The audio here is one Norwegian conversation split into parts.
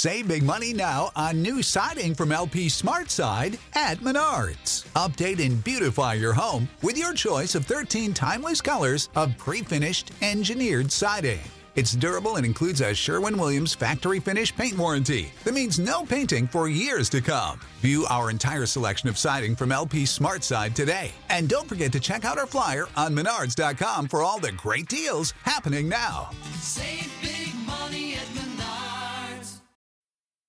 Save big money now on new siding from LP SmartSide at Menards. Update and beautify your home with your choice of 13 timeless colors of pre finished engineered siding. It's durable and includes a Sherwin Williams factory finish paint warranty that means no painting for years to come. View our entire selection of siding from LP SmartSide today. And don't forget to check out our flyer on menards.com for all the great deals happening now. Save big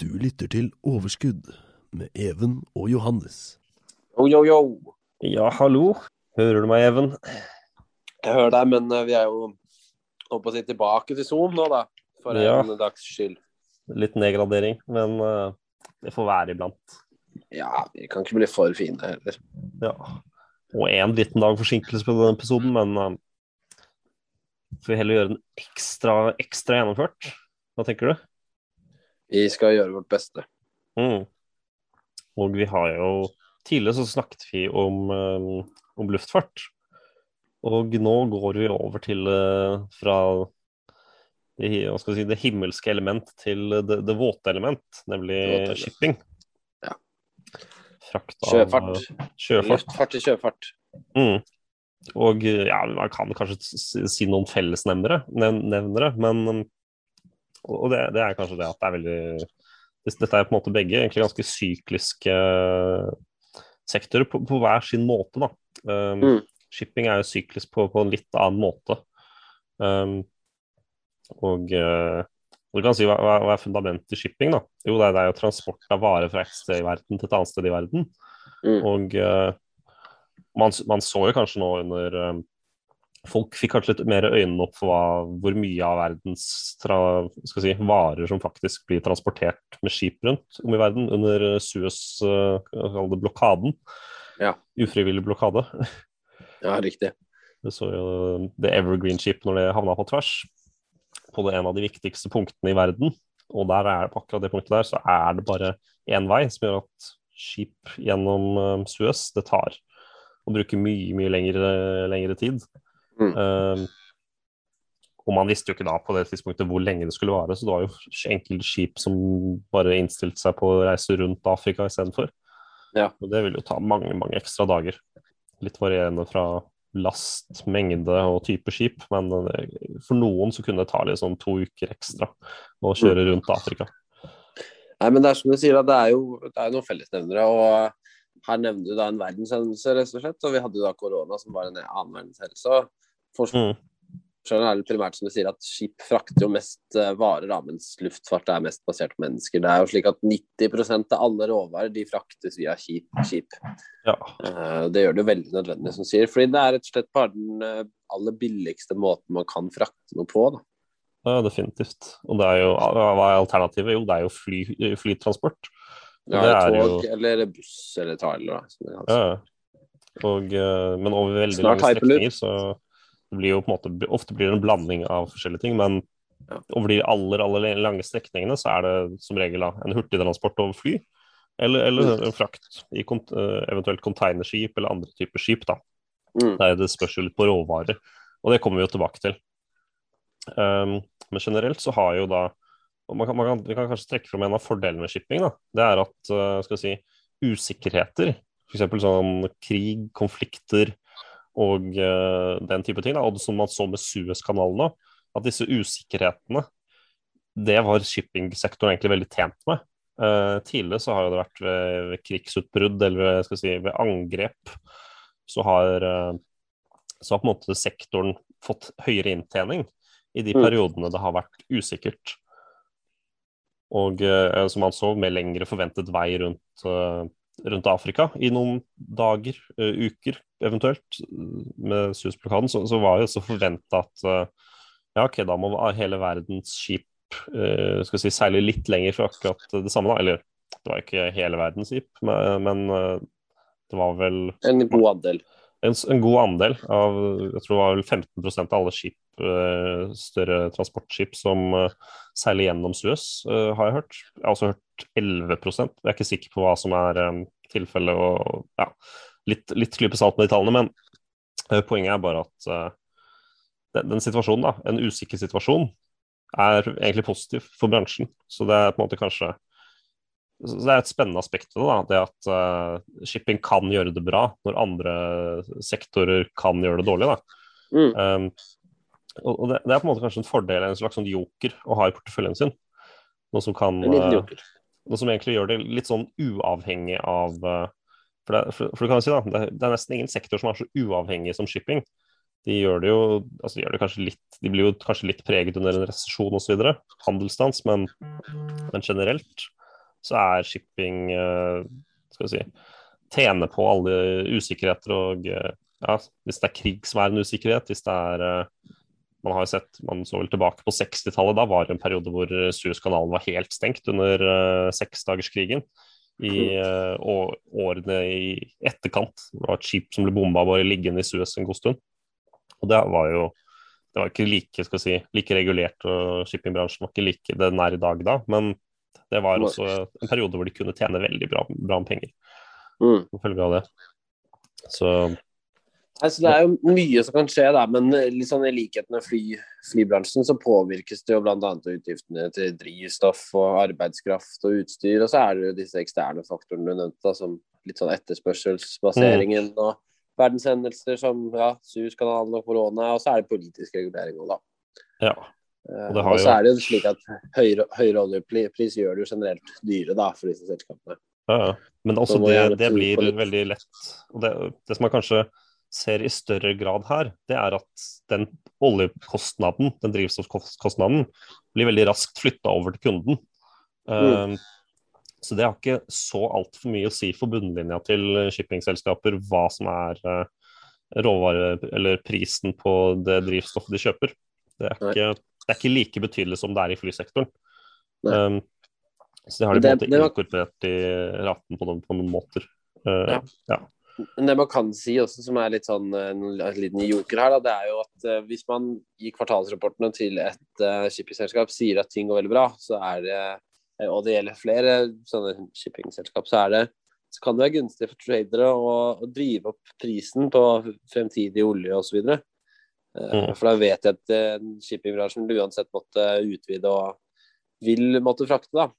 Du lytter til Overskudd med Even og Johannes. Yo, yo, yo. Ja, hallo. Hører du meg, Even? Jeg hører deg, men eh, vi er jo holdt på å si tilbake til Zoom nå, da. For Ja. en dags skyld. Litt nedgradering, men eh, det får være iblant. Ja, vi kan ikke bli for fine heller. Ja. Og en liten dag forsinkelse på denne episoden, men uh, får vi heller gjøre den ekstra, ekstra gjennomført. Hva tenker du? Vi skal gjøre vårt beste. Mm. Og vi har jo Tidligere så snakket vi om, eh, om luftfart. Og nå går vi over til eh, fra det, si, det himmelske element til det, det våte element, nemlig våte shipping. Ja. Frakt av Sjøfart. sjøfart. Luftfart til sjøfart. Mm. Og ja, man kan kanskje si noen fellesnevnere, nevnere, men um, Og det, det er kanskje det at det er veldig Dette er på en måte begge egentlig ganske sykliske eh, sektorer på, på hver sin måte, da. Um, Mm. Shipping er jo syklisk på, på en litt annen måte. Um, og uh, du kan si hva, hva er fundamentet i shipping, da? Jo, det er, det er jo transport av varer fra et sted i verden til et annet sted i verden. Mm. Og uh, man, man så jo kanskje nå under eh, Folk fikk kanskje litt mer øynene opp for hva, hvor mye av verdens tra, si, varer som faktisk blir transportert med skip rundt om i verden under eh, Suez-blokaden. Ja. Ufrivillig blokade. Ja, riktig. Du så jo The Evergreen Ship når det havna på tvers, på det en av de viktigste punktene i verden. Og der er på akkurat det punktet der, så er det bare én vei, som gjør at skip gjennom eh, Suez, det tar og bruker mye, mye lengre, lengre tid. Mm. Uh, og man visste jo ikke da på det tidspunktet hvor lenge det skulle vare, så det var jo enkelte skip som bare innstilte seg på å reise rundt Afrika istedenfor. Ja. Og det vil jo ta mange, mange ekstra dager. Litt varierende fra last, mengde og type skip, men eh, for noen så kunne det ta litt sånn to uker ekstra å kjøre rundt Afrika. Nei, men det er som du sier, da, det er jo det er noen fellesnevnere. Og her nevner du da en verdenshendelse, rett og slett. Og vi hadde jo da korona, som var en annen verdenshendelse. Og Forskjellen Mm. er primært som du sier, at skip frakter jo mest eh, varer, da, mens luftfart er mest basert på mennesker. Det er jo slik at 90% av alle råvarer de fraktes via skip. skip. Ja. Eh, Det gjør det jo veldig nødvendig, som sier. Fordi det er rett og slett bare den eh, aller billigste måten man kan frakte noe på. da. ja, definitivt. Og det er jo, hva er alternativet? Jo, det er jo fly, flytransport. Ja, det tog jo- eller buss eller trailer. Da, som det. Ja. Og, men over veldig Snart lange strekninger så det blir jo på en måte Ofte blir det en blanding av forskjellige ting, men over de aller, aller lange strekningene så er det som regel da, en hurtigtransport over fly. Eller, eller en frakt i kont eh, eventuelt containerskip eller andre typer skip. da. Mm. Det, er, det spørs jo litt på råvarer, og det kommer vi jo tilbake til. Um, men generelt så har jo da og man kan, man kan, Vi kan kanskje trekke fram en av fordelene med shipping. da, Det er at uh, skal jeg si, usikkerheter, f.eks. sånn krig, konflikter og uh, den type ting, da, og som man så med Suez-kanalen nå, at disse usikkerhetene det var shippingsektoren egentlig veldig tjent med. Uh, tidligere så har det vært ved, krigsutbrudd eller skal si, ved angrep, så har, uh, så har på en måte sektoren fått høyere inntjening i de Mm. periodene det har vært usikkert. Og som man så, med lengre forventet vei rundt, rundt Afrika i noen dager, uh, uker eventuelt, med Suez-blokaden, så, så var jo også forventa at uh, ja, ok, da må hele verdens skip eh, skal si, seile litt lenger for akkurat det samme, da. Eller det var ikke hele verdens skip, men, men eh, det var vel En god andel. En, en god andel av Jeg tror det var vel 15% av alle skip, eh, større transportskip som eh, seiler gjennom Suez, eh, har jeg hørt. Jeg har også hørt 11% Jeg er ikke sikker på hva som er tilfellet. og ja, Litt, litt klype salt med de tallene, men poenget er bare at den, den situasjonen, da, en usikker situasjon, er egentlig positiv for bransjen. Så det er på en måte kanskje så Det er et spennende aspekt ved det. da, det At uh, shipping kan gjøre det bra når andre sektorer kan gjøre det dårlig. Mm. Um, og det, det er på en måte kanskje en fordel, en slags sånn joker, å ha i porteføljen sin. Noe som kan eh, noe som egentlig gjør det litt sånn uavhengig av eh, For, det, for, for du kan jo si da, det, det er nesten ingen sektor som er så uavhengig som shipping. De gjør det jo altså de gjør det kanskje litt De blir jo kanskje litt preget under en resesjon osv. Handelsstans, men, men generelt så er shipping eh, Skal vi si Tjene på alle usikkerheter og eh, ja, hvis det er krig som er en usikkerhet, hvis det er eh, man har jo sett, man så vel tilbake på 60-tallet, da var det en periode hvor Suezkanalen var helt stengt under uh, seksdagerskrigen. I uh, årene i etterkant. Det var et skip som ble bomba bare liggende i Suez en god stund. Og det var jo det var ikke like, skal si, like regulert, og shippingbransjen var ikke like det den er i dag da. Men det var også en periode hvor de kunne tjene veldig bra, bra med penger Mm. som følge av det. Så Altså, det er jo mye som kan skje, da, men sånn i likhet med fly, flybransjen, så påvirkes det jo bl.a. utgiftene til drivstoff og arbeidskraft og utstyr. Og så er det jo disse eksterne faktorene du nevnte, da, som litt sånn etterspørselsbaseringen og verdenshendelser som ja, Suezkanalen og korona. Og så er det politisk regulering òg, da. ja. Eh, Og det har Og så er det jo slik at høyere, høyere oljepris gjør det jo generelt dyre da, for disse selskapene. Ja, ja. Men også det, det blir veldig lett. Og det, det som man kanskje ser i større grad her, det er at den oljekostnaden, den drivstoffkostnaden, blir veldig raskt flytta over til kunden. Mm. Um, så det har ikke så altfor mye å si for bunnlinja til shippingselskaper hva som er uh, råvare, eller prisen på det drivstoffet de kjøper. Det er Nei. Det er ikke like betydelig som det er i flysektoren. Um, så det har de Det- på en måte inkorporert i raten på noen, på noen måter. Uh, Ja. ja. Det man kan si også, som er litt sånn en, en liten joker her, da, det er jo at eh, hvis man i kvartalsrapportene til et uh, shippingselskap sier at ting går veldig bra, så er det eh, og det gjelder flere sånne shippingselskap, så er det så kan det være gunstig for tradere å, å drive opp prisen på fremtidig olje osv. Uh, Mm. For da vet jeg at uh, shippingbransjen vil uansett måtte utvide og vil måtte frakte. da.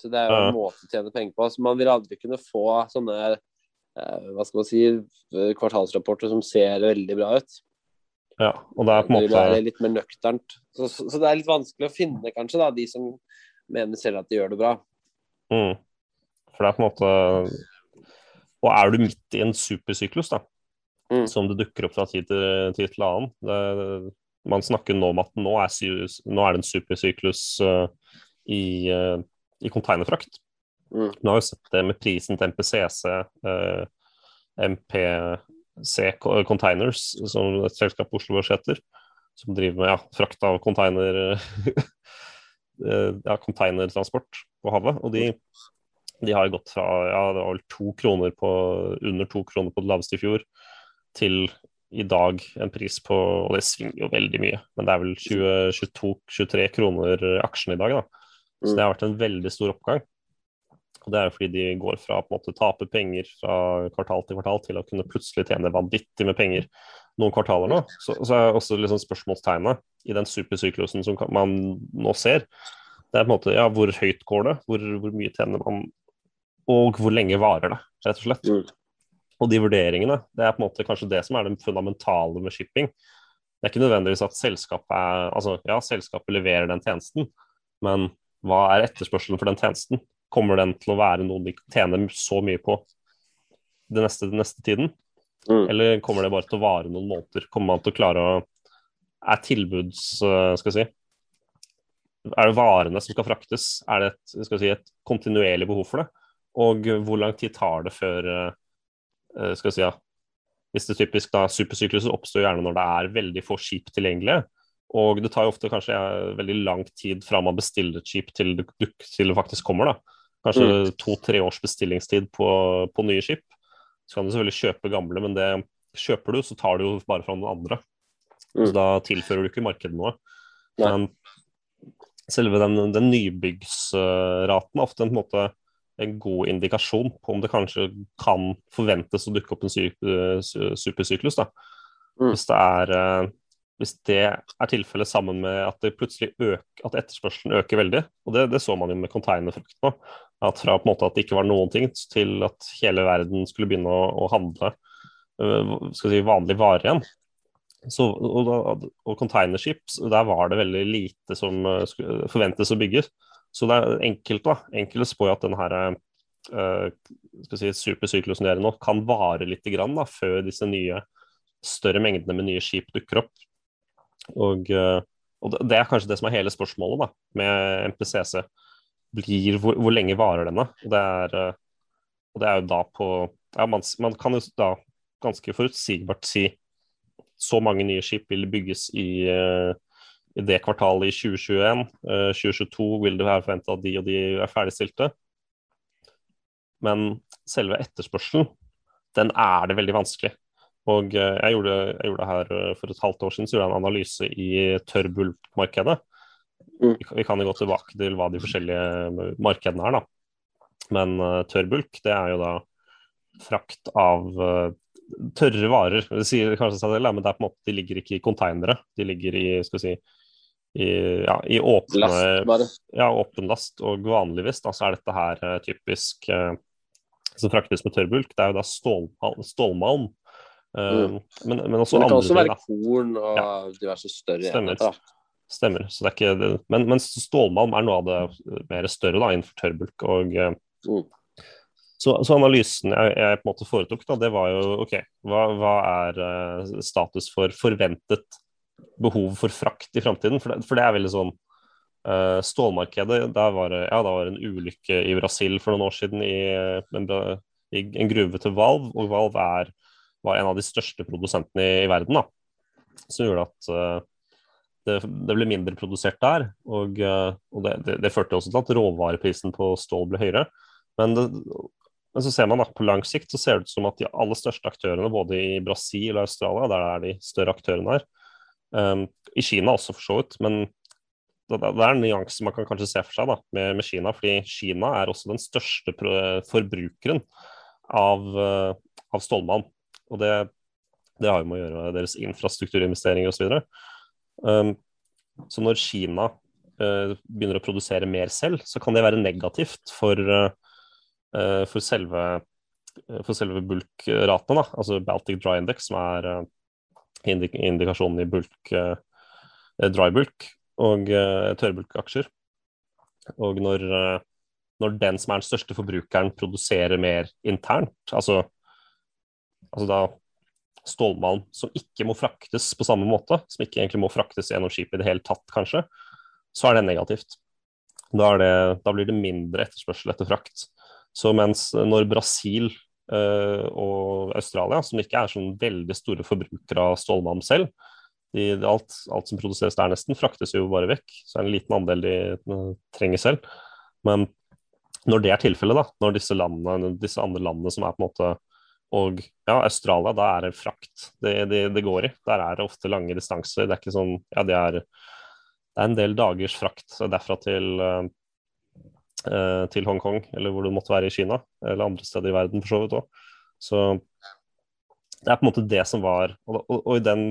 Så det er jo en måte å tjene penger på. Så man vil aldri kunne få sånne eh, hva skal man si, eh, kvartalsrapporter som ser veldig bra ut. ja. Og det er på en måte... Det er litt mer nøkternt. Så, så, så det er litt vanskelig å finne, kanskje, da, de som mener selv at de gjør det bra. mm. For det er på en måte Og er du midt i en supersyklus, da, Mm. som det dukker opp fra tid til, tid til annen det, Man snakker nå om at nå er, nå er det en supersyklus uh, i, uh, i containerfrakt. Mm. Nå har vi sett det med prisen til MPCC, uh, MPC Containers, som et selskap på Oslo Børs heter, som driver med ja, frakt av container, eh, ja, containertransport på havet. Og de, de har gått fra ja, det var vel to kroner på, under to kroner på det laveste i fjor, til i dag en pris på Og det svinger jo veldig mye, men det er vel 22-23 kroner aksjen i dag, da. Så det har vært en veldig stor oppgang. Og Det er jo fordi de går fra å tape penger fra kvartal til kvartal til å kunne plutselig tjene vanvittig med penger noen kvartaler nå. Så, så er også liksom spørsmålstegnet i den supersyklusen som man nå ser. Det er på en måte ja, hvor høyt går det, hvor, hvor mye tjener man, og hvor lenge varer det, rett og slett. Og de vurderingene, det er på en måte kanskje det som er det fundamentale med shipping. Det er ikke nødvendigvis at selskapet er Altså, ja, selskapet leverer den tjenesten, men hva er etterspørselen for den tjenesten? Kommer den til å være noe de tjener så mye på den neste, den neste tiden? Mm. Eller kommer det bare til å vare noen måneder? Kommer man til å klare å Er tilbuds... eh, Skal jeg si Er det varene som skal fraktes? Er det et, si, et kontinuerlig behov for det? Og hvor lang tid tar det før eh, Skal vi si, ja Hvis det typisk da supersykluser oppstår gjerne når det er veldig få skip tilgjengelige. Og det tar jo ofte kanskje eh, veldig lang tid fra man bestiller et skip til til det faktisk kommer. da. Kanskje Mm. to-tre års bestillingstid på, på nye skip. Så kan du selvfølgelig kjøpe gamle, men det kjøper du, så tar du jo bare fra noen andre. Mm. Så da tilfører du ikke markedet noe. Nei. Men selve den, den nybyggsraten er ofte en måte en god indikasjon på om det kanskje kan forventes å dukke opp en sy- supersyklus. Da. Mm. Hvis, det er, eh, hvis det er tilfellet sammen med at det plutselig øker, at etterspørselen øker veldig. Og det, det så man jo med containerfrakt nå. At fra på en måte at det ikke var noen ting, til at hele verden skulle begynne å, å handle øh, skal si, vanlig vare igjen. Så, og, og containerskip, der var det veldig lite som forventes å bygges. Så det er enkelt da, enkelte spår at den her skal si, supersyklusen de nå kan vare litt grann da, før disse nye større mengdene med nye skip dukker opp. Og, øh, og det- er kanskje det som er hele spørsmålet da, med MPCC. Blir, hvor, hvor lenge varer denne? Og det er, øh, og det er jo da på ja, man, man kan jo da ganske forutsigbart si så mange nye skip vil bygges i, øh, i det kvartalet i 2021. Eh, 2022 vil det være forventa at de og de er ferdigstilte. Men selve etterspørselen, den er det veldig vanskelig. Og eh, jeg gjorde, jeg gjorde det her eh, for et halvt år siden, så gjorde jeg en analyse i tørrbulkmarkedet. Mm. Vi, kan- jo gå tilbake til hva de forskjellige markedene er, da. Men uh, tørrbulk, det er jo da frakt av uh, tørre varer. Det sier kanskje seg selv, men det er på en måte, de ligger ikke i konteinere. De ligger i, skal vi si, i, ja, i åpne Last, ja, åpen last, og vanligvis da, så er dette her eh, typisk eh, som fraktes med tørrbulk. Det er jo da stålmalm. stålmalm. Eh, Mm. men, men Men det kan også være korn og Ja. diverse større Stemmer. enheter. Stemmer. Så det er ikke det. Men, men stålmalm er noe av det mer større da, innenfor tørrbulk. Og, eh, Mm. så, så analysen jeg, jeg på en måte foretok, da, det var jo OK, hva, hva er eh, status for forventet behov for frakt i framtiden? For, for det er veldig sånn uh, Stålmarkedet, der var det ja, var en ulykke i Brasil for noen år siden i, en, i en gruve til Valv, og Valv er, var en av de største produsentene i, i verden. da, Som gjorde at uh, det, det ble mindre produsert der. Og, eh, og det, det, det førte også til at råvareprisen på stål ble høyere. Men, men så ser man da på lang sikt så ser det ut som at de aller største aktørene, både i Brasil og Australia, der er de større aktørene her, um, i Kina også for så vidt, men det, det er en nyanse man kan kanskje se for seg da, med, med Kina, fordi Kina er også den største forbrukeren av, uh, av stålmalm. Og det, det har jo med å gjøre med deres infrastrukturinvesteringer osv. Um, så når Kina uh, begynner å produsere mer selv, så kan det være negativt for, eh, for selve, for selve bulkratene. Altså Baltic Dry Index, som er indik indikasjonen i bulk, eh, dry bulk og eh, tørrbulkaksjer. Og når, eh, når den som er den største forbrukeren, produserer mer internt, altså, altså da stålmalm som ikke må fraktes på samme måte, som ikke egentlig må fraktes gjennom skipet i det hele tatt, kanskje, så er det negativt. Da, er det, da blir det mindre etterspørsel etter frakt. Så mens når Brasil og Australia, som ikke er sånn veldig store forbrukere av stålmalm selv, de, alt, alt som produseres der nesten, fraktes jo bare vekk. Så er det en liten andel de eh, trenger selv. Men når det er tilfellet, da, når disse, landene, disse andre landene som er på en måte og ja, Australia, da er det frakt det, det, det går i. Der er det ofte lange distanser. Det er ikke sånn Ja, det er, det er en del dagers frakt derfra til, eh, til Hongkong, eller hvor du måtte være i Kina, eller andre steder i verden for så vidt òg. Så det er på en måte det som var Og, og, og i den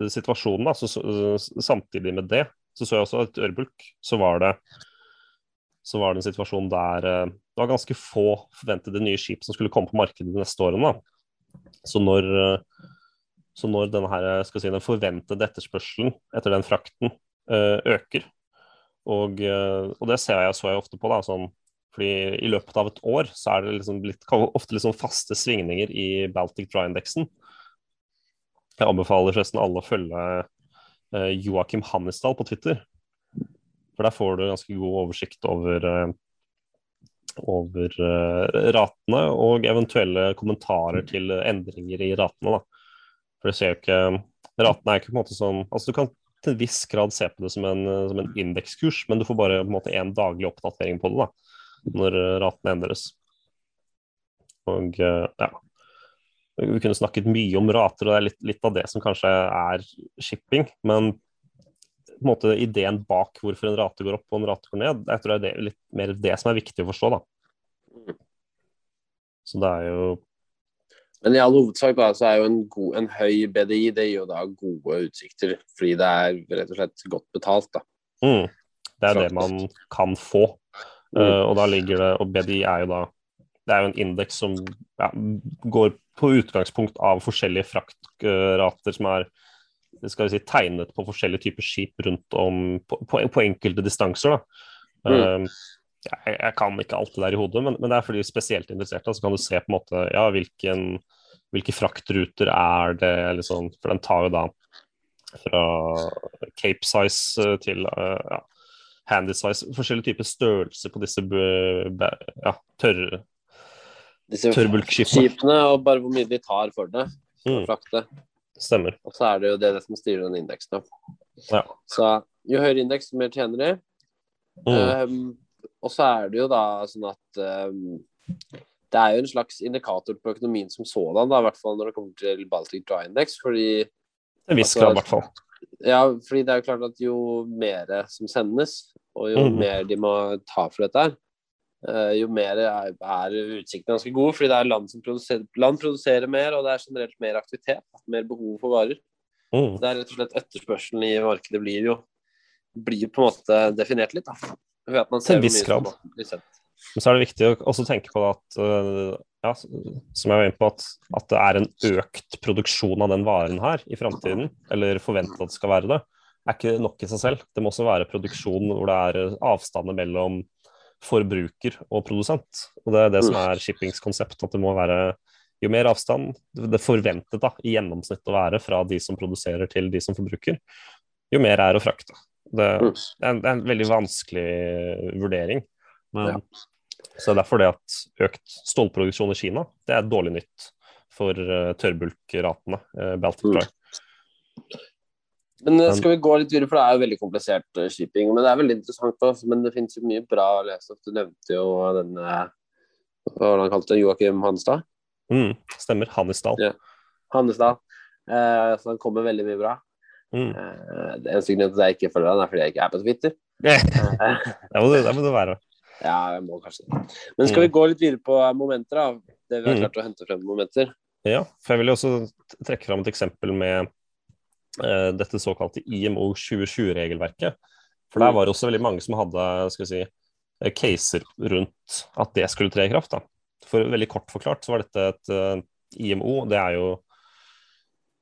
situasjonen, da, så, så, samtidig med det, så så jeg også at Ørbulk, så var det så var det en situasjon der eh, det var ganske få forventede nye skip som skulle komme på markedet de neste årene. Da. Så når, eh, så når denne her, skal si, den forventede etterspørselen etter den frakten eh, øker, og, eh, og, det ser jeg så jeg ofte på, da, sånn, fordi i løpet av et år så er det liksom litt, ofte sånn faste svingninger i Baltic Dry-indeksen. Jeg anbefaler forresten alle å følge eh, Joakim Hannisdal på Twitter. For der får du ganske god oversikt over, eh, over eh, ratene og eventuelle kommentarer til endringer i ratene. Da. For du ser jo ikke Ratene er ikke på en måte sånn Altså du kan til en viss grad se på det som en, som en indekskurs, men du får bare på en måte en daglig oppdatering på det da, når eh, ratene endres. Og eh, ja, vi kunne snakket mye om rater, og det er litt, litt av det som kanskje er shipping. Men på en måte ideen bak hvorfor en rate går opp og en rate går ned, jeg tror det er litt mer det som er viktig å forstå. da. Så det er jo Men i all hovedsak da, så er jo en, god, en høy BDI det gir jo da gode utsikter, fordi det er rett og slett godt betalt. da. mm, Det er det man kan få. Mm. Uh, og da ligger det Og BDI er jo da Det er jo en indeks som ja, går på utgangspunkt av forskjellige fraktrater som er skal vi si, tegnet på forskjellige typer skip rundt om på, på, på enkelte distanser. da. Mm. Eh, jeg, jeg kan ikke alt det der i hodet, men, men det er fordi spesielt interesserte. Så kan du se på en måte ja, hvilken, hvilke fraktruter er det, liksom, for den tar jo da fra Cape size eh, til eh, ja, handy size. Forskjellige typer størrelser på disse ja, tørre Disse Tørrbulkskipene. skipene, og bare hvor mye de tar for det. For Mm. frakte. Stemmer. Og så er det jo det, det som styrer den indeksen. Ja. Så jo høyere indeks, jo mer tjener de. Mm. Um, og så er det jo da sånn at um, det er jo en slags indikator på økonomien som sådan, da, i hvert fall når det kommer til Baltic Dry Index. Fordi, en viss Altså, grad, i hvert fall. ja, fordi det er jo klart at jo mer som sendes, og jo mm. mer de må ta for dette her, eh, jo mer er, er utsiktene ganske gode. Fordi det er land som produserer, land produserer mer, og det er generelt mer aktivitet. Mer behov for varer. Mm. Det er rett og slett etterspørselen i markedet blir jo blir på en måte definert litt, da. Ved at man ser en hvor mye som grad. blir sendt. Men så er det viktig å også tenke på at øh, ja, som jeg var inne på, at, at det er en økt produksjon av den varen her i framtiden, eller forventet at det skal være det, er ikke nok i seg selv. Det må også være produksjon hvor det er øh, avstander mellom forbruker og produsent. Og det er det som er shippings konsept, at det må være jo mer avstand det forventet da, i gjennomsnitt å være fra de som produserer til de som forbruker, jo mer er å frakte. Det, det, er, en, det er en veldig vanskelig vurdering. Men, Ja. Så det er derfor det at økt stålproduksjon i Kina det er dårlig nytt for uh, tørrbulkratene. Uh, Baltic Mm. Men skal vi gå litt videre, for det er jo veldig komplisert shipping. Men det er veldig interessant også, men det finnes jo mye bra å lese. Du nevnte jo den eh, Hva var han kalte? Joakim Hanstad? Mm, stemmer. Hannesdal. Ja. Hannestad. Eh, så han kommer veldig mye bra. Mm. Eh, eneste grunnen til at jeg ikke følger han, er fordi jeg ikke er på Twitter. det Eh, må du, det må du være. ja, jeg må kanskje det. Men skal vi gå litt videre på momenter, da? Det vi har Mm. klart å hente frem momenter. Ja, for jeg vil jo også trekke fram et eksempel med uh, dette såkalte IMO 2020-regelverket. For der Mm. var det også veldig mange som hadde skal vi si, caser rundt at det skulle tre i kraft. Da. For veldig kort forklart så var dette et uh, IMO, det er jo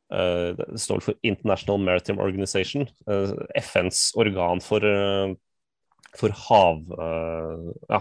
Det står for International Maritime Organization, eh, FNs organ for, eh, for hav... eh, ja,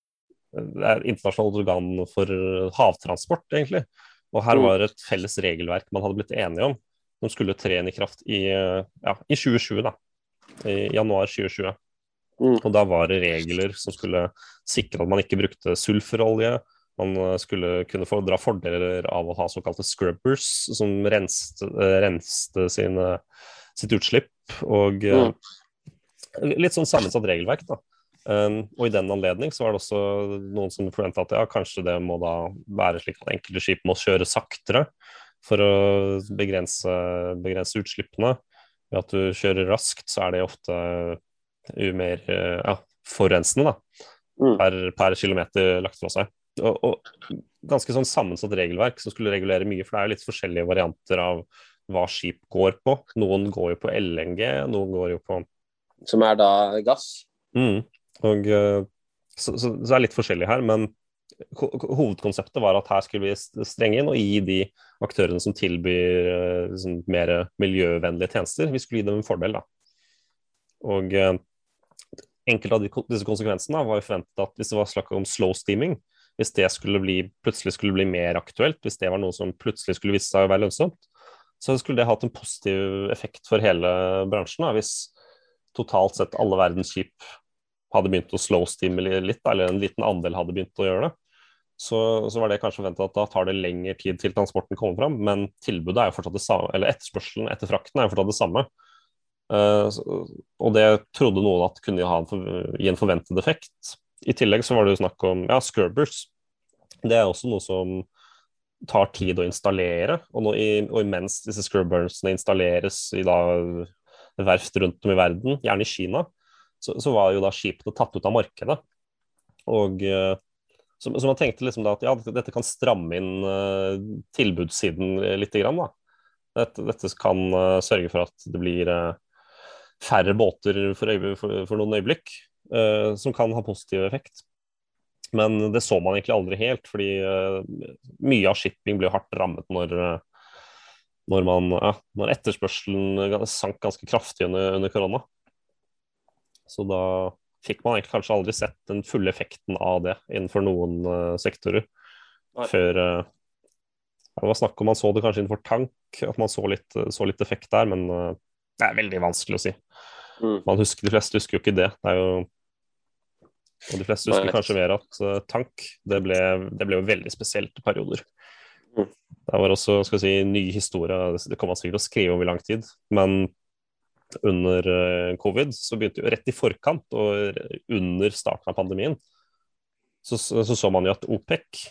Det er internasjonalt organ for havtransport, egentlig. Og her Mm. var det et felles regelverk man hadde blitt enige om, som skulle tre inn i kraft i, ja, i 2020, da. I januar 2020. Mm. Og da var det regler som skulle sikre at man ikke brukte sulfurolje. Man eh, skulle kunne få dra fordeler av å ha såkalte scrubbers, som renste, eh, renste sine, sitt utslipp. Og mm. litt sånn sammensatt regelverk, da. Um, og i den anledning så var det også noen som forventa at ja, kanskje det må da være slik at enkelte skip må kjøre saktere for å begrense, begrense utslippene. Ved at du kjører raskt, så er det ofte mer eh, ja, forurensende da, Mm. per, per kilometer lagt fra seg. Og, og ganske sånn sammensatt regelverk som skulle regulere mye, for det er jo litt forskjellige varianter av hva skip går på. Noen går jo på LNG, noen går jo på Som er da gass. Mm. Og, eh, så, så, så er litt forskjellig her, men ko- ko- hovedkonseptet var at her skulle vi strenge inn og gi de aktørene som tilbyr eh, liksom, mer miljøvennlige tjenester, vi skulle gi dem en fordel. da. Og eh, enkelte av de, disse konsekvensene var jo forventet at hvis det var snakk om slow steaming, hvis det skulle bli, plutselig skulle bli mer aktuelt, hvis det var noe som plutselig skulle vise seg å være lønnsomt, så skulle det hatt en positiv effekt for hele bransjen. Da, hvis totalt sett alle verdens skip hadde begynt å slow steame litt, eller en liten andel hadde begynt å gjøre det. Så, så var det kanskje forventet at da tar det lengre tid til transporten kommer fram, men tilbudet er jo fortsatt det samme, eller etterspørselen etter frakten er jo fortsatt det samme. Uh, og det trodde noen at kunne ha en, for- gi en forventet effekt. I tillegg så var det jo snakk om ja, scurbers. Det er også noe som tar tid å installere. Og, nå i, og imens disse scrubbersene installeres i da verft rundt om i verden, gjerne i Kina, så, så var jo da skipene tatt ut av markedet. Og eh, så, så man tenkte liksom da at ja, dette- kan stramme inn uh, tilbudssiden litt. Grann, da. Dette, dette kan uh, sørge for at det blir uh, færre båter for, for, for noen øyeblikk, som kan ha positiv effekt. Men det så man egentlig aldri helt, fordi mye av shipping ble hardt rammet når, når, man, når etterspørselen sank ganske kraftig under, under korona. Så da fikk man kanskje aldri sett den fulle effekten av det innenfor noen uh, sektorer. Nei. Før uh, Det var snakk om man så det kanskje innenfor tank, at man så litt, så litt effekt der, men uh, det er veldig vanskelig å si. Mm. Man husker, de fleste husker jo ikke det. det jo, og de fleste husker Nei. kanskje mer at eh, tank det ble, det ble jo veldig spesielt i perioder. Mm. Det var også skal vi si, ny historie, det kommer man sikkert til å skrive om i lang tid. Men under eh, covid, så begynte jo rett i forkant og under starten av pandemien, så så, så, så man jo at OPEC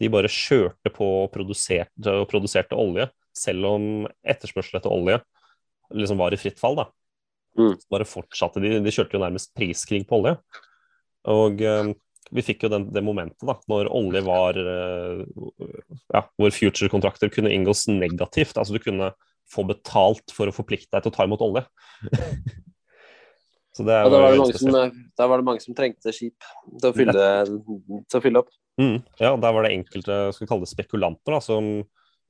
de bare kjørte på og produserte, og produserte olje, selv om etterspørsel etter olje liksom var i fritt fall. da. Mm. Bare fortsatte de, de kjørte jo nærmest priskrig på olje. Og eh, vi fikk jo den, det momentet da, når olje var eh, ja, Hvor future-kontrakter kunne inngås negativt. Altså du kunne få betalt for å forplikte deg til å ta imot olje. Så det Ja, var det mange som, da var det mange som trengte skip til å fylle, til å fylle opp. Mm, ja, der var det enkelte skal vi kalle det spekulanter, da, som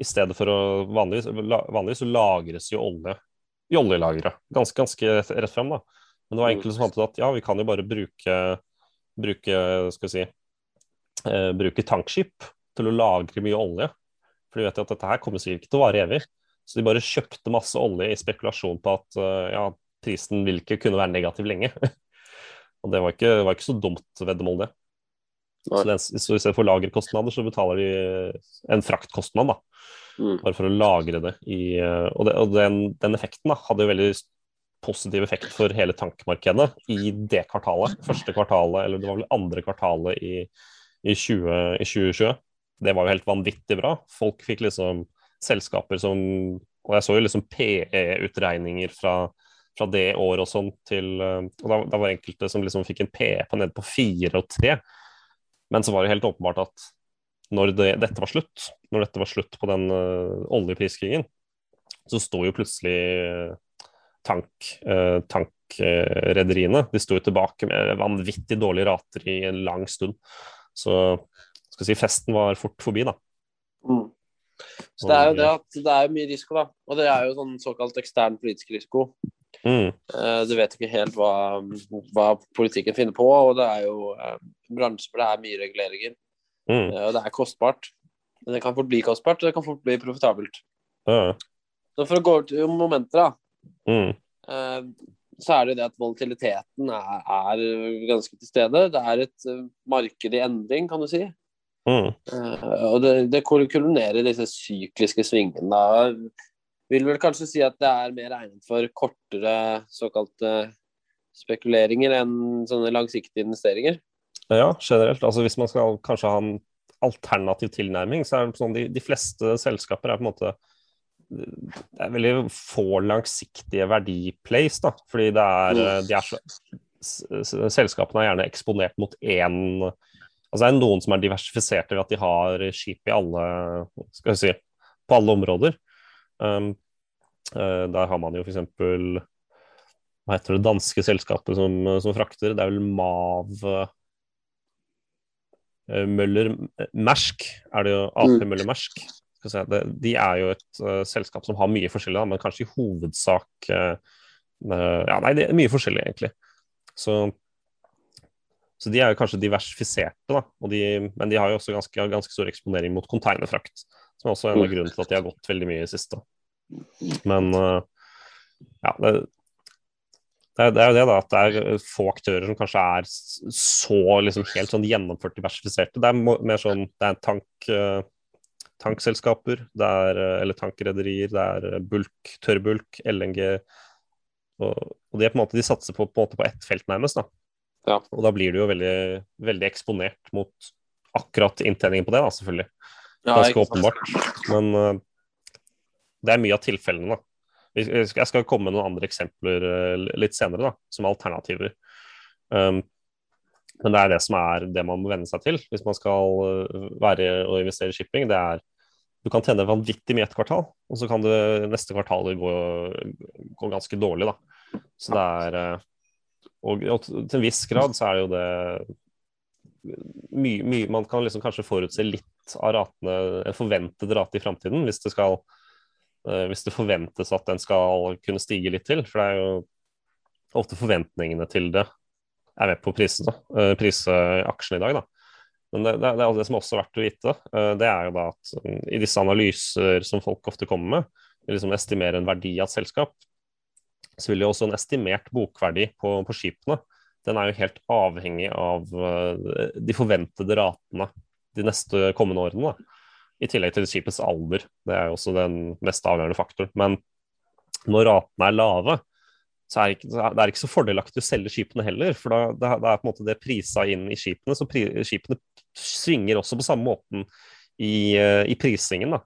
i stedet for å Vanligvis, vanligvis så lagres jo olje i oljelagre. Ganske, ganske rett frem, da. Men det var enkelte som fant ut at ja, vi kan jo bare bruke, bruke skal vi si, eh, bruke tankskip til å lagre mye olje. For de vet jo at dette her kommer sikkert ikke til å vare evig. Så de bare kjøpte masse olje i spekulasjon på at eh, ja, prisen vil ikke kunne være negativ lenge. Og det var ikke, var ikke så dumt veddemål, det. Så, den, så i stedet for lagerkostnader, så betaler de en fraktkostnad, da. Mm. Bare for å lagre det i eh, Og, det, og den, den effekten da, hadde jo veldig positiv effekt for hele tankmarkedet i det kvartalet. Første kvartalet, eller det var vel andre kvartalet i, i, 20, i 2020. Det var jo helt vanvittig bra. Folk fikk liksom selskaper som Og jeg så jo liksom PE-utregninger fra, fra det året og sånn til eh, Og da, da var enkelte som liksom fikk en PE på nede på fire og tre. Men så var det helt åpenbart at når det, dette var slutt, når dette var slutt på den uh, oljepriskrigen, så sto jo plutselig eh, tank, uh, tankrederiene De sto jo tilbake med vanvittig dårlige rater i en lang stund. Så skal si, festen var fort forbi, da. Mm. Så det er jo det at det er mye risiko, da. Og det er jo sånn såkalt ekstern politisk risiko. Mm, Eh, Du vet ikke helt hva, hva politikken finner på, og det er jo eh, en hvor det er mye reguleringer. mm, eh, Og det er kostbart. Men det kan fort bli kostbart, og det kan fort bli profitabelt. ja, Så for å gå over til momenter, da. mm, eh, Så er det jo det at volatiliteten er, er ganske til stede. Det er et marked i endring, kan du si. Mm. Eh, og det, det kulminerer i disse sykliske svingene. Vil vel kanskje si at det er mer egnet for kortere såkalte spekuleringer enn sånne langsiktige investeringer. Ja, generelt. Altså Hvis man skal kanskje ha en alternativ tilnærming, så er det sånn de, de fleste selskaper er på en måte Det er veldig få langsiktige verdiplays, da. Fordi det er, Mm. de er så, Selskapene er gjerne eksponert mot én Altså det er noen som er diversifiserte ved at de har skip i alle Skal vi si på alle områder. Um, uh, der har man jo f.eks. Hva heter det danske selskapet som, som frakter? Det er vel Mav uh, Møller Mersk, er det jo AP Møller Mersk. Skal si, det, de er jo et uh, selskap som har mye forskjellig, da, men kanskje i hovedsak Ja, nei, det er mye forskjellig, egentlig. Så, så de er jo kanskje diversifiserte, da. De, men de har jo også ganske, ganske stor eksponering mot containerfrakt. Som er også en av grunnene til at de har gått veldig mye i siste. Men eh, ja, det, det, er, det er jo det, da. At det er få aktører som kanskje er så liksom helt sånn gjennomført diversifiserte. Det er mer sånn Det er tank, eh, tankselskaper, det er, eh, eller tankrederier, det er bulk, tørrbulk, LNG. Og, og de, på en måte, de satser på, på, på ett felt, nærmest. da. Ja. Og da blir du jo veldig, veldig eksponert mot akkurat inntjeningen på det, da, selvfølgelig. Ganske ja, åpenbart. Men uh, det er mye av tilfellene, da. Jeg skal- komme med noen andre eksempler eh, litt senere, da, som alternativer. Um, men det er det som er det man må venne seg til hvis man skal eh, være og investere i shipping. Det er du kan tjene vanvittig mye et kvartal, og så kan det neste kvartal gå, gå ganske dårlig. da. Så det er og, til en viss grad så er jo det mye, mye Man kan liksom kanskje forutse litt av ratene, en forventet rate i framtiden, hvis det skal eh, hvis det forventes at den skal kunne stige litt til. For det er jo ofte forventningene til det er med på å prise, da, eh, prise aksjene i dag. da. Men det, det, det er det som også er verdt å vite. eh, Det er jo da at mm, i disse analyser som folk ofte kommer med, de liksom estimerer en verdi av et selskap, så vil jo også en estimert bokverdi på, på skipene den er jo helt avhengig av eh, de forventede ratene de neste kommende årene. Da. I tillegg til skipets alder. Det er jo også den mest avgjørende faktoren. Men når ratene er lave, så er det ikke, så er ikke så fordelaktig å selge skipene heller. For da, det, er på en måte det prisa inn i skipene, så pri, skipene svinger også på samme måten i, eh, i prisingen. da.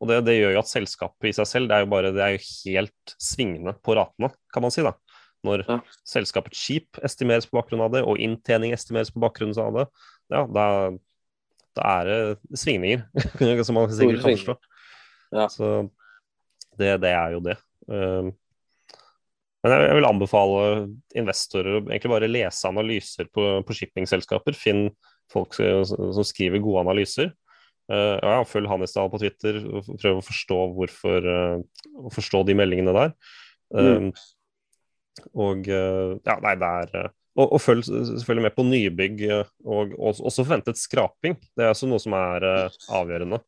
Og det, det gjør jo at selskapet i seg selv det er jo bare det er jo helt svingende på ratene, kan man si. da. Når Ja. selskapets skip estimeres på bakgrunn av det, og inntjening estimeres på bakgrunn av det, ja, da, da er det svingninger, som man sikkert kan forstå. Ja. Så det, det er jo det. Um, men jeg, jeg vil anbefale investorer å egentlig bare lese analyser på, på shippingselskaper. Finn folk som, som skriver gode analyser. Uh, ja, følg Hannisdal på Twitter og prøv å forstå hvorfor uh, å forstå de meldingene der. Um, Og uh, ja, nei, det er og, og følg selvfølgelig med på nybygg og, og også forventet skraping. Det er også noe som er avgjørende.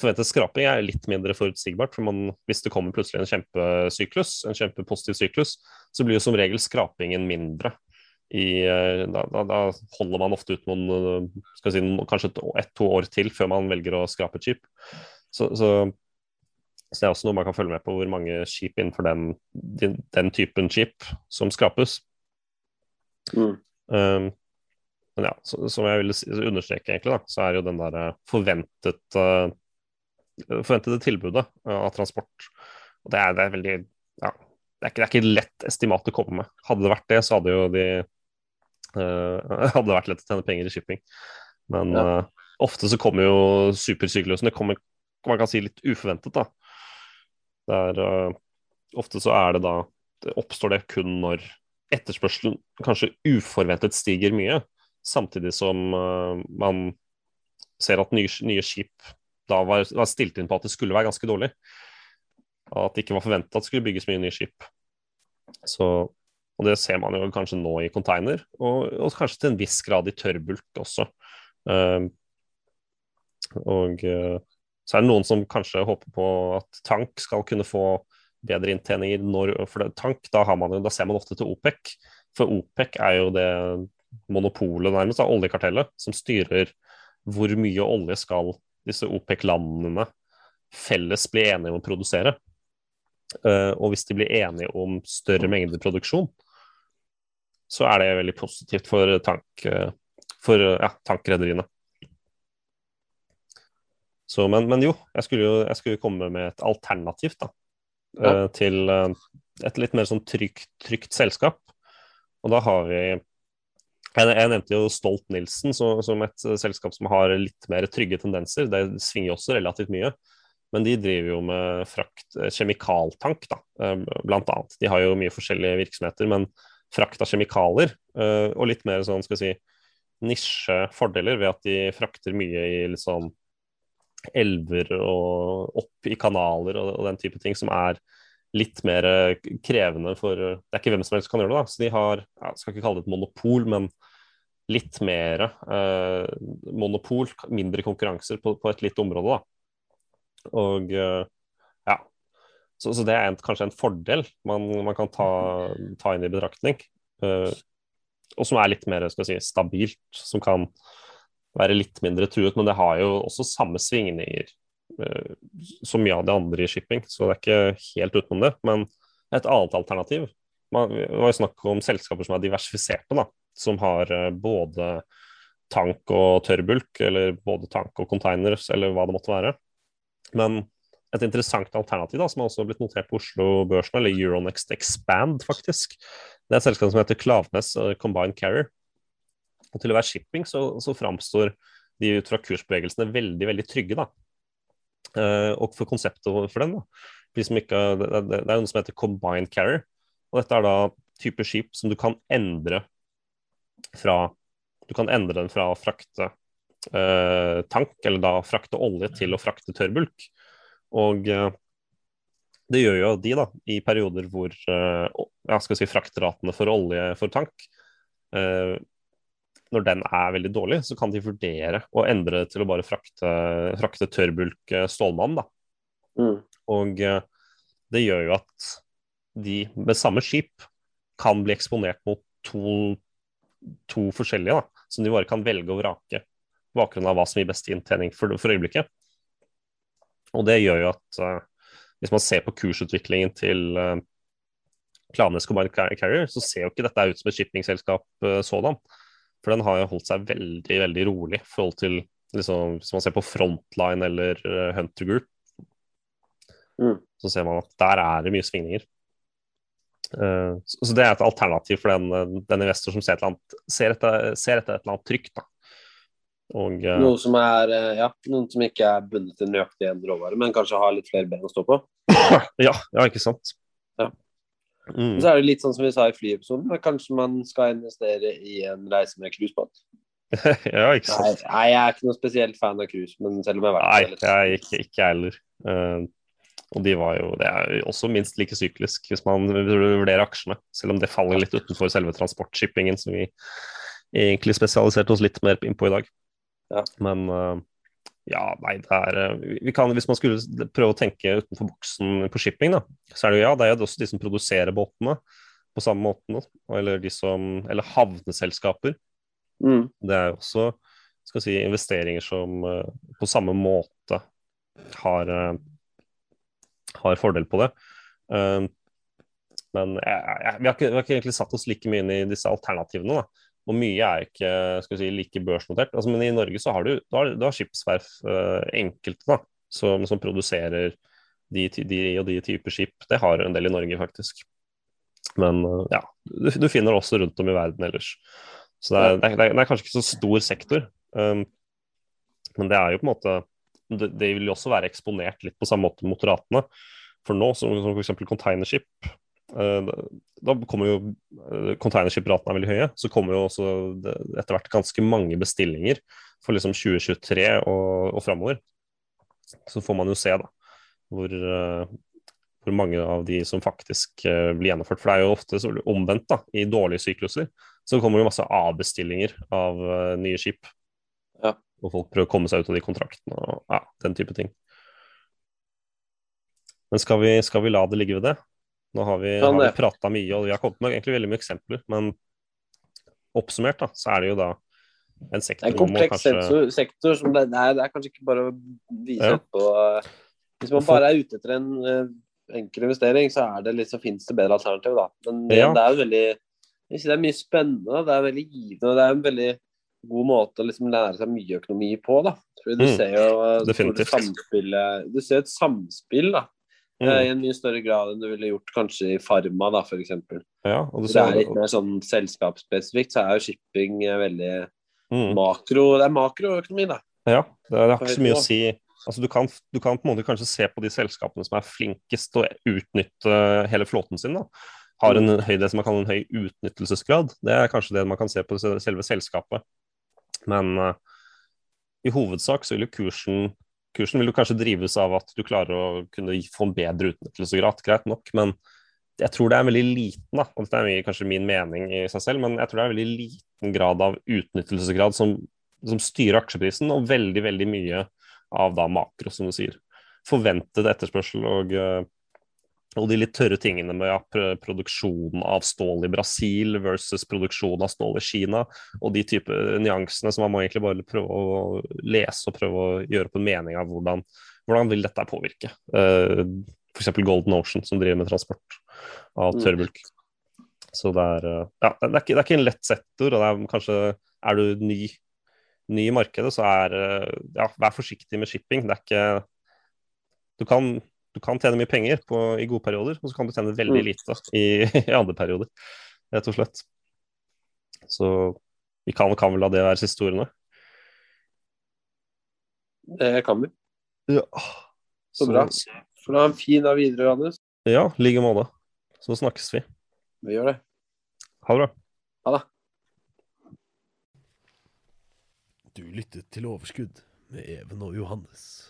Forventet skraping er litt mindre forutsigbart, for man, hvis det kommer plutselig en kjempesyklus, en kjempepositiv syklus, så blir jo som regel skrapingen mindre. I, uh, da, da, da holder man ofte ut noen, uh, skal si, kanskje ett-to år til før man velger å skrape et skip. Så, så så det er også noe man kan følge med på, hvor mange skip innenfor den, den, den typen skip som skrapes. Mm. Um, men ja, så, som jeg ville understreke, egentlig, da, så er jo den der forventede, forventet, uh, forventede tilbudet av transport og det er, det er veldig ja, det er, ikke, det er ikke lett estimat å komme med. Hadde det vært det, så hadde jo de hadde det vært lett å tjene penger i shipping. Men Ja. uh, ofte så kommer jo supersyklusene Det kommer man kan si litt uforventet, da. Det er, uh, ofte så er det da det oppstår det kun når etterspørselen kanskje uforventet stiger mye, samtidig som uh, man ser at nye, nye skip da var, var stilt inn på at det skulle være ganske dårlig. At det ikke var forventa at det skulle bygges mye nye skip. Så, og det ser man jo kanskje nå i container, og, og kanskje til en viss grad i tørrbulk også. Uh, og uh, så er det noen som kanskje håper på at tank skal kunne få bedre inntjeninger når For tank, da, man, da ser man ofte til OPEC. For OPEC er jo det monopolet nærmest av oljekartellet som styrer hvor mye olje skal disse OPEC-landene felles bli enige om å produsere. Uh, og hvis de blir enige om større mengder produksjon, så er det veldig positivt for, tank, for ja, tankrederiene. Så, men, men jo, jeg skulle jo jeg skulle komme med et alternativ da, Ja. eh, til eh, et litt mer sånn trygt, trygt selskap. Og da har vi Jeg, nevnte jo Stolt-Nielsen som et selskap som har litt mer trygge tendenser. Det svinger også relativt mye. Men de driver jo med frakt, eh, kjemikaltank, da, blant annet. De har jo mye forskjellige virksomheter, men frakt av kjemikalier, eh, og litt mer sånn, skal jeg si, nisjefordeler ved at de frakter mye i sånn elver og opp i kanaler og, og den type ting som er litt mer krevende for Det er ikke hvem som helst som kan gjøre det, da. Så de har, jeg skal ikke kalle det et monopol, men litt mer eh, monopol, mindre konkurranser på, på, et litt område, da. Og eh. Så, så, det er en, kanskje en fordel man, man kan ta, ta, inn i betraktning. Uh, og som er litt mer skal si, stabilt, som kan være litt mindre truet. Men det har jo også samme svingninger uh, som mye av det andre i shipping, så det er ikke helt utenom det. Men et annet alternativ man, Det var jo snakk om selskaper som er diversifiserte, da, som har uh, både tank og tørrbulk, eller både tank og containers, eller hva det måtte være. Men et interessant alternativ da, som har også blitt notert på Oslo Børsen, eller Euronext Expand, faktisk. Det er et selskap som heter Klaveness Combined Carrier. Og til å være shipping så, så framstår de ut fra kursbevegelsene veldig veldig trygge. da. Uh, og for konseptet for den, da. De ikke, det, er noe som heter combined carrier. Og dette er da type skip som du kan endre fra Du kan endre den fra å frakte uh, tank, eller da frakte olje, til å frakte tørrbulk. Og uh, det gjør jo de, da, i perioder hvor jeg skal si, fraktratene for olje for tank når den er veldig dårlig, så kan de vurdere å endre det til å bare frakte, frakte tørrbulk eh, stålmann. Da. Mm. Og eh, det gjør jo at de med samme skip kan bli eksponert mot to, to forskjellige, da, som de bare kan velge å vrake på bakgrunn av hva som gir best inntjening for, for øyeblikket. Og det gjør jo at uh, hvis man ser på kursutviklingen til uh, Klanes Combined Carrier, så ser jo ikke dette ut som et shippingselskap uh, sådan. For den har jo holdt seg veldig, veldig rolig i forhold til liksom, Hvis man ser på Frontline eller Hunter Group, mm. så ser man at der er det mye svingninger. Uh, så, så, det er et alternativ for den, den investor som ser, et annet, ser, etter, ser, etter, et eller annet trygt. Da. Og, uh, noe som er ja, noen som ikke er bundet til nøyaktig en råvare, men kanskje har litt flere ben å stå på? ja, ja, ikke sant. Ja. Mm. Så er det litt sånn som vi sa i flyepisoden, kanskje man skal investere i en reise med cruisebåt. ja, ikke sant. Nei, jeg er ikke noe spesielt fan av cruise, men selv om jeg har vært Nei, jeg er ikke, ikke heller. Uh, og de var jo, det er jo også minst like syklisk hvis man vurderer aksjene, selv om det faller litt utenfor selve transportshippingen, som vi egentlig spesialiserte oss litt mer inn på i dag. Ja. Men uh, ja, nei, det er eh, vi kan, Hvis man skulle prøve å tenke utenfor boksen på shipping, da, så er det jo ja, det er jo også de som produserer båtene på samme måten. Eller, de som, eller havneselskaper. Mm. Det er jo også skal si, investeringer som uh, på samme måte har, har fordel på det. Men jeg, jeg, vi, har ikke, vi, har ikke, egentlig satt oss like mye inn i disse alternativene. da. Og mye er ikke skal si, like børsnotert. Altså, men i Norge så har du, du, har, du har skipsverf, uh, enkelte, da, som, som produserer de, de, og de typer skip. Det har en del i Norge, faktisk. Men uh, ja, du, du, finner det også rundt om i verden ellers. Så det er, det er, det er kanskje ikke så stor sektor. Um, men det er jo på en måte det, vil jo også være eksponert litt på samme måte mot ratene. For nå, som, som f.eks. containerskip, Eh, da kommer jo containerskipratene er veldig høye. Så kommer jo også etter hvert ganske mange bestillinger for liksom 2023 og, og framover. Så får man jo se da hvor, eh, hvor, mange av de som faktisk blir gjennomført. For det er jo ofte omvendt. da, I dårlige sykluser så kommer det masse avbestillinger av nye skip. Ja. Og folk prøver å komme seg ut av de kontraktene og ja, den type ting. Men skal vi, skal vi la det ligge ved det? Nå har vi, har vi prata mye, og vi har kommet med egentlig veldig mye eksempler. Men oppsummert da, så er det jo da en sektor En kompleks kanskje... sektor, som det er, det er kanskje ikke bare å vise ja. på Hvis man bare er ute etter en uh, enkel investering, så er det litt, så finnes det bedre alternativ, da. Men det, ja. det er veldig Det er mye spennende, det er veldig givende, det er en veldig god måte å liksom lære seg mye økonomi på, da. du mm. ser jo uh, Du ser et samspill da. I en mye større grad enn du ville gjort kanskje i Farma, da, f.eks. Ja, det er litt mer sånn selskapsspesifikt, så er jo shipping veldig mm. makro Det er makroøkonomi, da. Ja, det, det har ikke så mye å si. Altså, du, kan, du kan på en måte kanskje se på de selskapene som er flinkest til å utnytte hele flåten sin. da. Har en mm. høy, det som man kaller en høy utnyttelsesgrad. Det er kanskje det man kan se på selve selskapet. Men uh, i hovedsak så vil jo kursen kursen vil jo kanskje drives av at du klarer å kunne få en bedre utnyttelsesgrad, greit nok, men jeg tror det er en veldig liten da, og dette er kanskje min mening i seg selv, men jeg tror det er en veldig liten grad av utnyttelsesgrad som, som styrer aksjeprisen, og veldig, veldig mye av da makro, som du sier. Forventet etterspørsel og uh, og de litt tørre tingene med ja, produksjonen av stål i Brasil versus produksjon av stål i Kina, og de type nyansene som man må egentlig bare prøve å lese og prøve å gjøre på en mening av hvordan, hvordan vil dette påvirke. Uh, eh, F.eks. Golden Ocean, som driver med transport av mm. tørrbulk. Så det er, uh, ja, det er, ikke, det er ikke en lett sektor, og det er kanskje er du ny, ny i markedet, så er ja, vær forsiktig med shipping. Det er ikke Du kan du kan tjene mye penger på, i gode perioder, og så kan du tjene veldig mm. lite i, i andre perioder, rett og slett. Så vi kan, kan vel la det være siste ordene? Det kan vi. Ja. Så, så bra. Får du ha en fin dag videre, Johannes. Ja, i like måte. Så snakkes vi. Vi gjør det. Ha det bra. Ha det. Du lyttet til Overskudd med Even og Johannes.